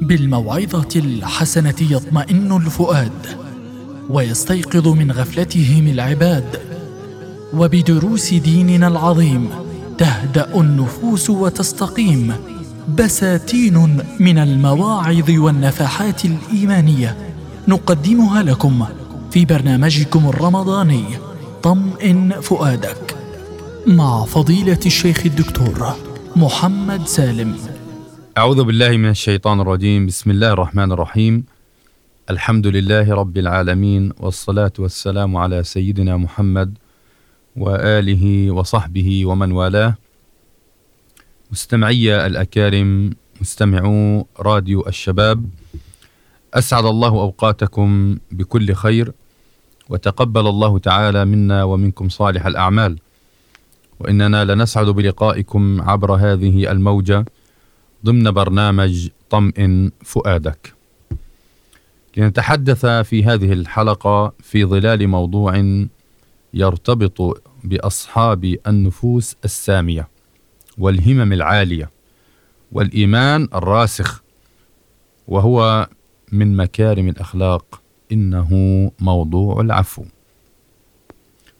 بالموعظة الحسنة يطمئن الفؤاد ويستيقظ من غفلتهم العباد. وبدروس ديننا العظيم تهدأ النفوس وتستقيم. بساتين من المواعظ والنفحات الإيمانية نقدمها لكم في برنامجكم الرمضاني طمئن فؤادك. مع فضيلة الشيخ الدكتور محمد سالم. أعوذ بالله من الشيطان الرجيم. بسم الله الرحمن الرحيم. الحمد لله رب العالمين والصلاة والسلام على سيدنا محمد وآله وصحبه ومن والاه. مستمعي الأكارم مستمعو راديو الشباب أسعد الله أوقاتكم بكل خير وتقبل الله تعالى منا ومنكم صالح الأعمال. وإننا لنسعد بلقائكم عبر هذه الموجة ضمن برنامج طمئن فؤادك. لنتحدث في هذه الحلقة في ظلال موضوع يرتبط بأصحاب النفوس السامية والهمم العالية والإيمان الراسخ وهو من مكارم الأخلاق إنه موضوع العفو.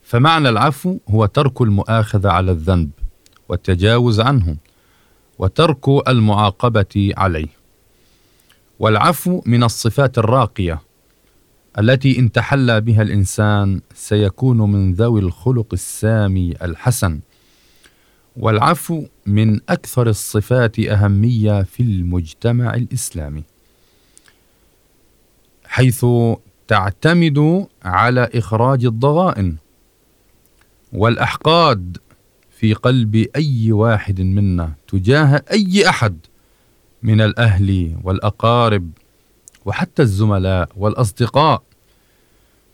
فمعنى العفو هو ترك المؤاخذة على الذنب والتجاوز عنه. وترك المعاقبة عليه. والعفو من الصفات الراقية التي إن تحلى بها الإنسان سيكون من ذوي الخلق السامي الحسن. والعفو من أكثر الصفات أهمية في المجتمع الإسلامي حيث تعتمد على إخراج الضغائن والأحقاد في قلب أي واحد منا تجاه أي أحد من الأهل والأقارب وحتى الزملاء والأصدقاء.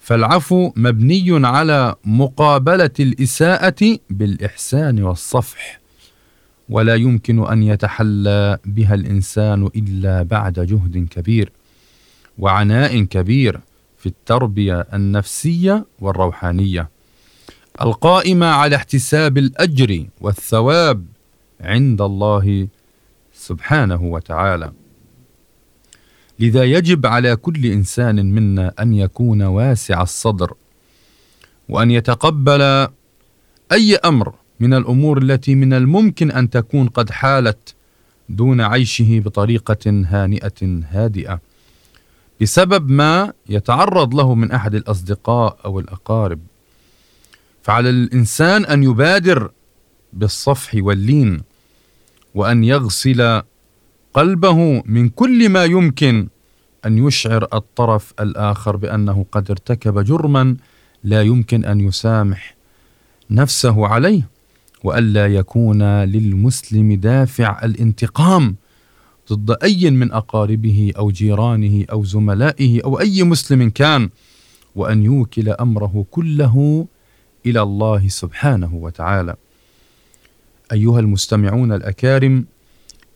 فالعفو مبني على مقابلة الإساءة بالإحسان والصفح ولا يمكن أن يتحلى بها الإنسان إلا بعد جهد كبير وعناء كبير في التربية النفسية والروحانية. القائمة على احتساب الأجر والثواب عند الله سبحانه وتعالى. لذا يجب على كل إنسان منا أن يكون واسع الصدر وأن يتقبل أي أمر من الأمور التي من الممكن أن تكون قد حالت دون عيشه بطريقة هانئة هادئة. بسبب ما يتعرض له من أحد الأصدقاء أو الأقارب. فعلى الإنسان أن يبادر بالصفح واللين وأن يغسل قلبه من كل ما يمكن أن يشعر الطرف الآخر بأنه قد ارتكب جرما لا يمكن أن يسامح نفسه عليه والا يكون للمسلم دافع الانتقام ضد أي من أقاربه أو جيرانه أو زملائه أو أي مسلم كان وأن يوكل أمره كله إلى الله سبحانه وتعالى. أيها المستمعون الأكارم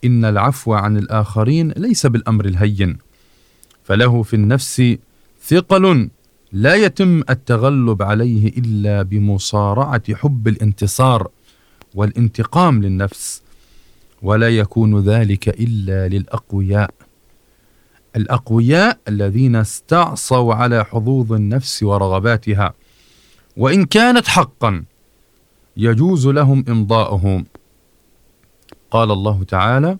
إن العفو عن الآخرين ليس بالأمر الهين فله في النفس ثقل لا يتم التغلب عليه إلا بمصارعة حب الانتصار والانتقام للنفس ولا يكون ذلك إلا للأقوياء. الأقوياء الذين استعصوا على حظوظ النفس ورغباتها وإن كانت حقا يجوز لهم امضاؤه قال الله تعالى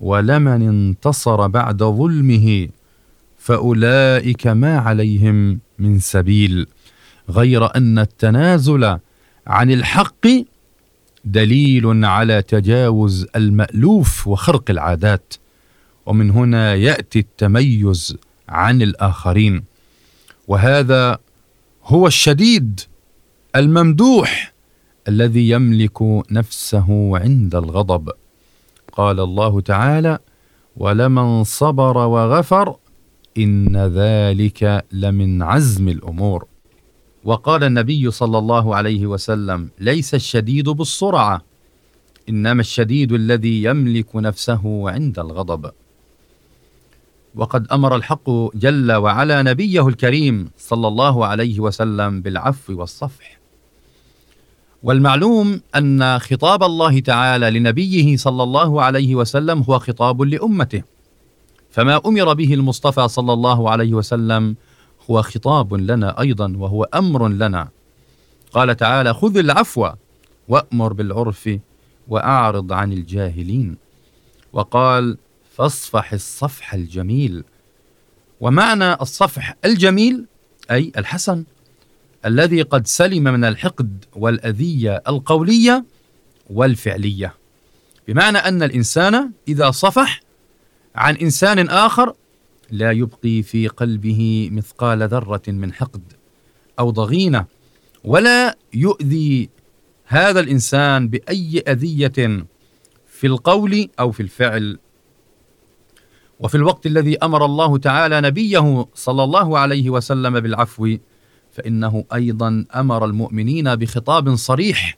ولمن انتصر بعد ظلمه فأولئك ما عليهم من سبيل غير أن التنازل عن الحق دليل على تجاوز المألوف وخرق العادات. ومن هنا يأتي التميز عن الآخرين. وهذا هو الشديد الممدوح الذي يملك نفسه عند الغضب. قال الله تعالى ولمن صبر وغفر إن ذلك لمن عزم الأمور. وقال النبي صلى الله عليه وسلم ليس الشديد بالسرعة إنما الشديد الذي يملك نفسه عند الغضب. وقد أمر الحق جل وعلا نبيه الكريم صلى الله عليه وسلم بالعفو والصفح. والمعلوم أن خطاب الله تعالى لنبيه صلى الله عليه وسلم هو خطاب لأمته. فما أمر به المصطفى صلى الله عليه وسلم هو خطاب لنا أيضا وهو أمر لنا. قال تعالى خذ العفو وأمر بالعرف وأعرض عن الجاهلين وقال فاصفح الصفح الجميل. ومعنى الصفح الجميل أي الحسن الذي قد سلم من الحقد والأذية القولية والفعلية. بمعنى أن الإنسان إذا صفح عن إنسان آخر لا يبقي في قلبه مثقال ذرة من حقد أو ضغينة ولا يؤذي هذا الإنسان بأي أذية في القول أو في الفعل وفي الوقت الذي أمر الله تعالى نبيه صلى الله عليه وسلم بالعفو فإنه أيضا أمر المؤمنين بخطاب صريح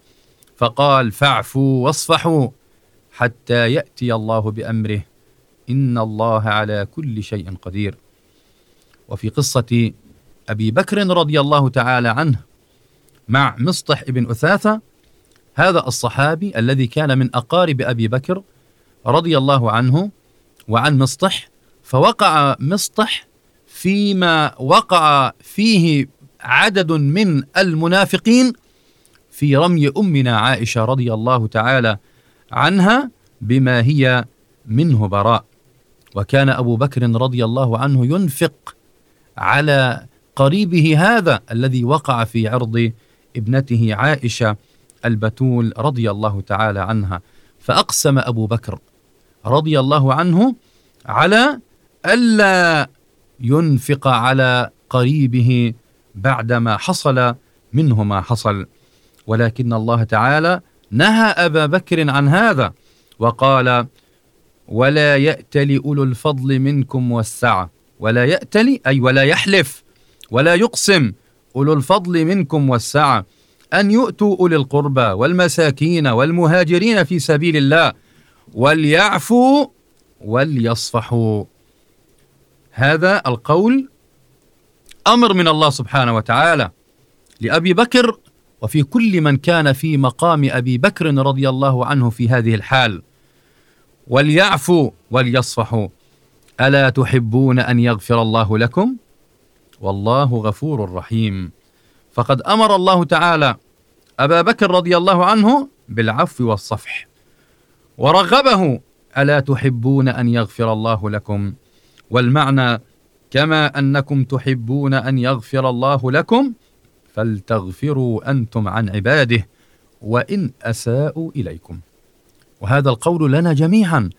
فقال فاعفوا واصفحوا حتى يأتي الله بأمره إن الله على كل شيء قدير. وفي قصة أبي بكر رضي الله تعالى عنه مع مصطح بن أثاثة هذا الصحابي الذي كان من أقارب أبي بكر رضي الله عنه وعن مصطح فوقع مصطح فيما وقع فيه عدد من المنافقين في رمي أمنا عائشة رضي الله تعالى عنها بما هي منه براء. وكان أبو بكر رضي الله عنه ينفق على قريبه هذا الذي وقع في عرض ابنته عائشة البتول رضي الله تعالى عنها. فأقسم أبو بكر رضي الله عنه على ألا ينفق على قريبه بعدما حصل منه ما حصل. ولكن الله تعالى نهى أبا بكر عن هذا وقال ولا يأتل أولو الفضل منكم والسعة ولا يأتل أي ولا يحلف ولا يقسم أولو الفضل منكم والسعة أن يؤتوا أولي القربى والمساكين والمهاجرين في سبيل الله وليعفوا وليصفحوا هذا القول أمر من الله سبحانه وتعالى لأبي بكر وفي كل من كان في مقام أبي بكر رضي الله عنه في هذه الحال. وليعفوا وليصفحوا ألا تحبون أن يغفر الله لكم؟ والله غفور رحيم. فقد أمر الله تعالى أبا بكر رضي الله عنه بالعفو والصفح. ورغبه ألا تحبون أن يغفر الله لكم؟ والمعنى كما أنكم تحبون أن يغفر الله لكم فلتغفروا أنتم عن عباده وإن أساءوا إليكم. وهذا القول لنا جميعا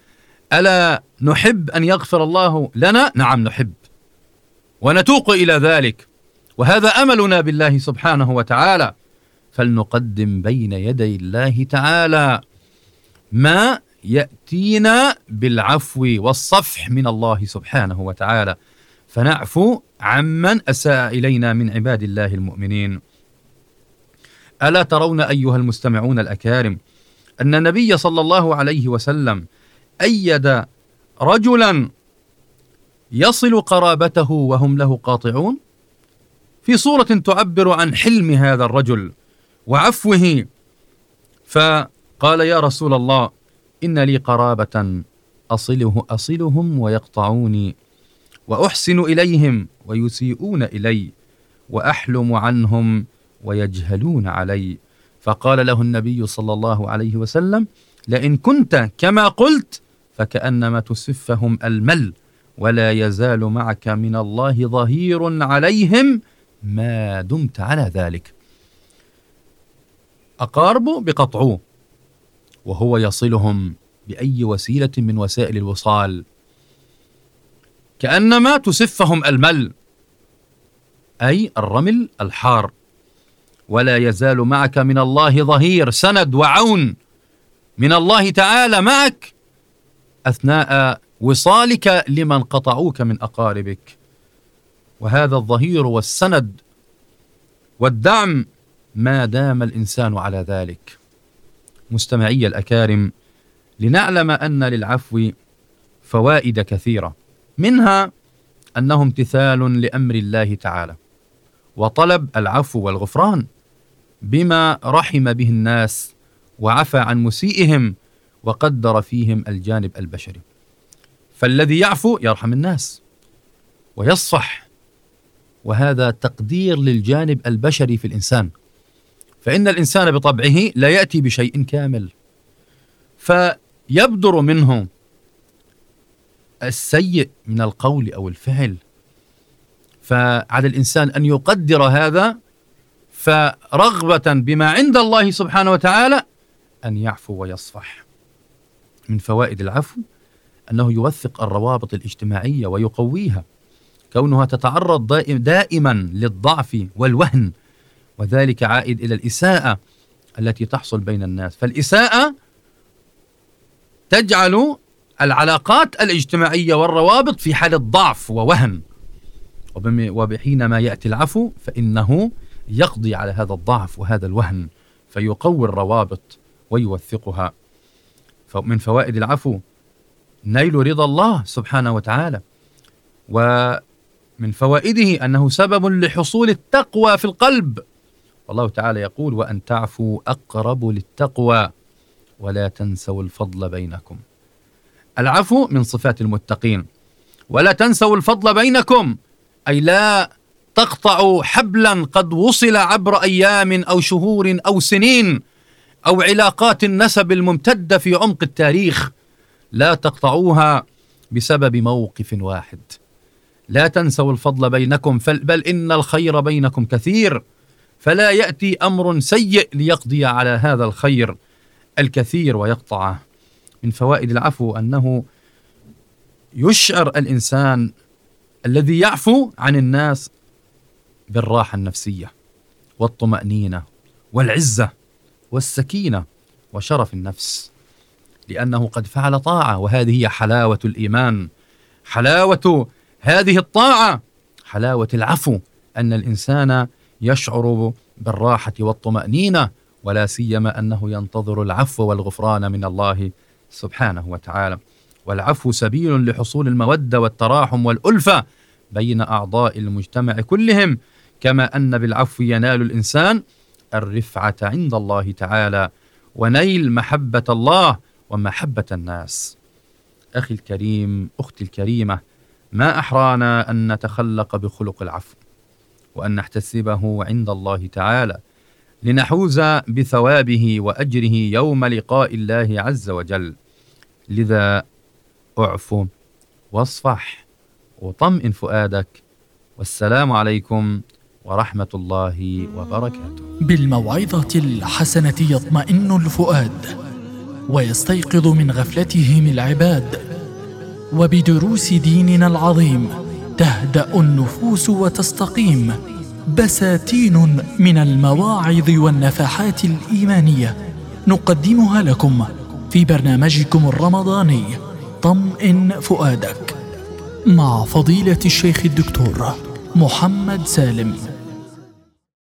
ألا نحب أن يغفر الله لنا؟ نعم نحب. ونتوق إلى ذلك. وهذا أملنا بالله سبحانه وتعالى. فلنقدم بين يدي الله تعالى. ما يأتينا بالعفو والصفح من الله سبحانه وتعالى. فنعفو عمن أساء إلينا من عباد الله المؤمنين. ألا ترون أيها المستمعون الأكارم أن النبي صلى الله عليه وسلم أيد رجلا يصل قرابته وهم له قاطعون؟ في صورة تعبر عن حلم هذا الرجل وعفوه فقال يا رسول الله إن لي قرابة اصله أصلهم ويقطعوني وأحسن إليهم ويسيئون إلي وأحلم عنهم ويجهلون علي. فقال له النبي صلى الله عليه وسلم لئن كنت كما قلت فكأنما تسفهم المل ولا يزال معك من الله ظهير عليهم ما دمت على ذلك. اقاربه بقطعوه. وهو يصلهم بأي وسيلة من وسائل الوصال. كأنما تسفهم المل أي الرمل الحار. ولا يزال معك من الله ظهير سند وعون. من الله تعالى معك أثناء وصالك لمن قطعوك من أقاربك. وهذا الظهير والسند والدعم ما دام الإنسان على ذلك. مستمعي الأكارم لنعلم أن للعفو فوائد كثيرة منها أنه امتثال لأمر الله تعالى وطلب العفو والغفران بما رحم به الناس وعفى عن مسيئهم وقدر فيهم الجانب البشري. فالذي يعفو يرحم الناس ويصفح وهذا تقدير للجانب البشري في الإنسان. فإن الإنسان بطبعه لا يأتي بشيء كامل. فيبدر منه السيء من القول أو الفعل. فعلى الإنسان أن يقدر هذا فرغبة بما عند الله سبحانه وتعالى أن يعفو ويصفح. من فوائد العفو أنه يوثق الروابط الاجتماعية ويقويها. كونها تتعرض دائما للضعف والوهن وذلك عائد إلى الإساءة التي تحصل بين الناس. فالإساءة تجعل العلاقات الاجتماعية والروابط في حاله ضعف ووهن. وبحينما يأتي العفو فإنه يقضي على هذا الضعف وهذا الوهن فيقوي الروابط ويوثقها. فمن فوائد العفو نيل رضا الله سبحانه وتعالى. ومن فوائده أنه سبب لحصول التقوى في القلب. والله تعالى يقول وأن تعفوا أقرب للتقوى ولا تنسوا الفضل بينكم. العفو من صفات المتقين ولا تنسوا الفضل بينكم أي لا تقطعوا حبلا قد وصل عبر أيام أو شهور أو سنين أو علاقات النسب الممتدة في عمق التاريخ لا تقطعوها بسبب موقف واحد. لا تنسوا الفضل بينكم بل إن الخير بينكم كثير. فلا يأتي أمر سيء ليقضي على هذا الخير الكثير ويقطعه من فوائد العفو أنه يشعر الإنسان الذي يعفو عن الناس بالراحة النفسية والطمأنينة والعزة والسكينة وشرف النفس لأنه قد فعل طاعة وهذه هي حلاوة الإيمان. حلاوة هذه الطاعة حلاوة العفو أن الإنسان يشعر بالراحة والطمأنينة ولا سيما أنه ينتظر العفو والغفران من الله سبحانه وتعالى. والعفو سبيل لحصول المودة والتراحم والألفة بين أعضاء المجتمع كلهم. كما أن بالعفو ينال الإنسان الرفعة عند الله تعالى ونيل محبة الله ومحبة الناس. أخي الكريم أختي الكريمة ما أحرانا أن نتخلق بخلق العفو؟ وأن نحتسبه عند الله تعالى لنحوز بثوابه وأجره يوم لقاء الله عز وجل. لذا اعفو واصفح وطمئن فؤادك. والسلام عليكم ورحمة الله وبركاته. بالموعظة الحسنة يطمئن الفؤاد ويستيقظ من غفلتهم العباد. وبدروس ديننا العظيم تهدأ النفوس وتستقيم. بساتين من المواعظ والنفحات الإيمانية نقدمها لكم في برنامجكم الرمضاني طمئن فؤادك مع فضيلة الشيخ الدكتور محمد سالم.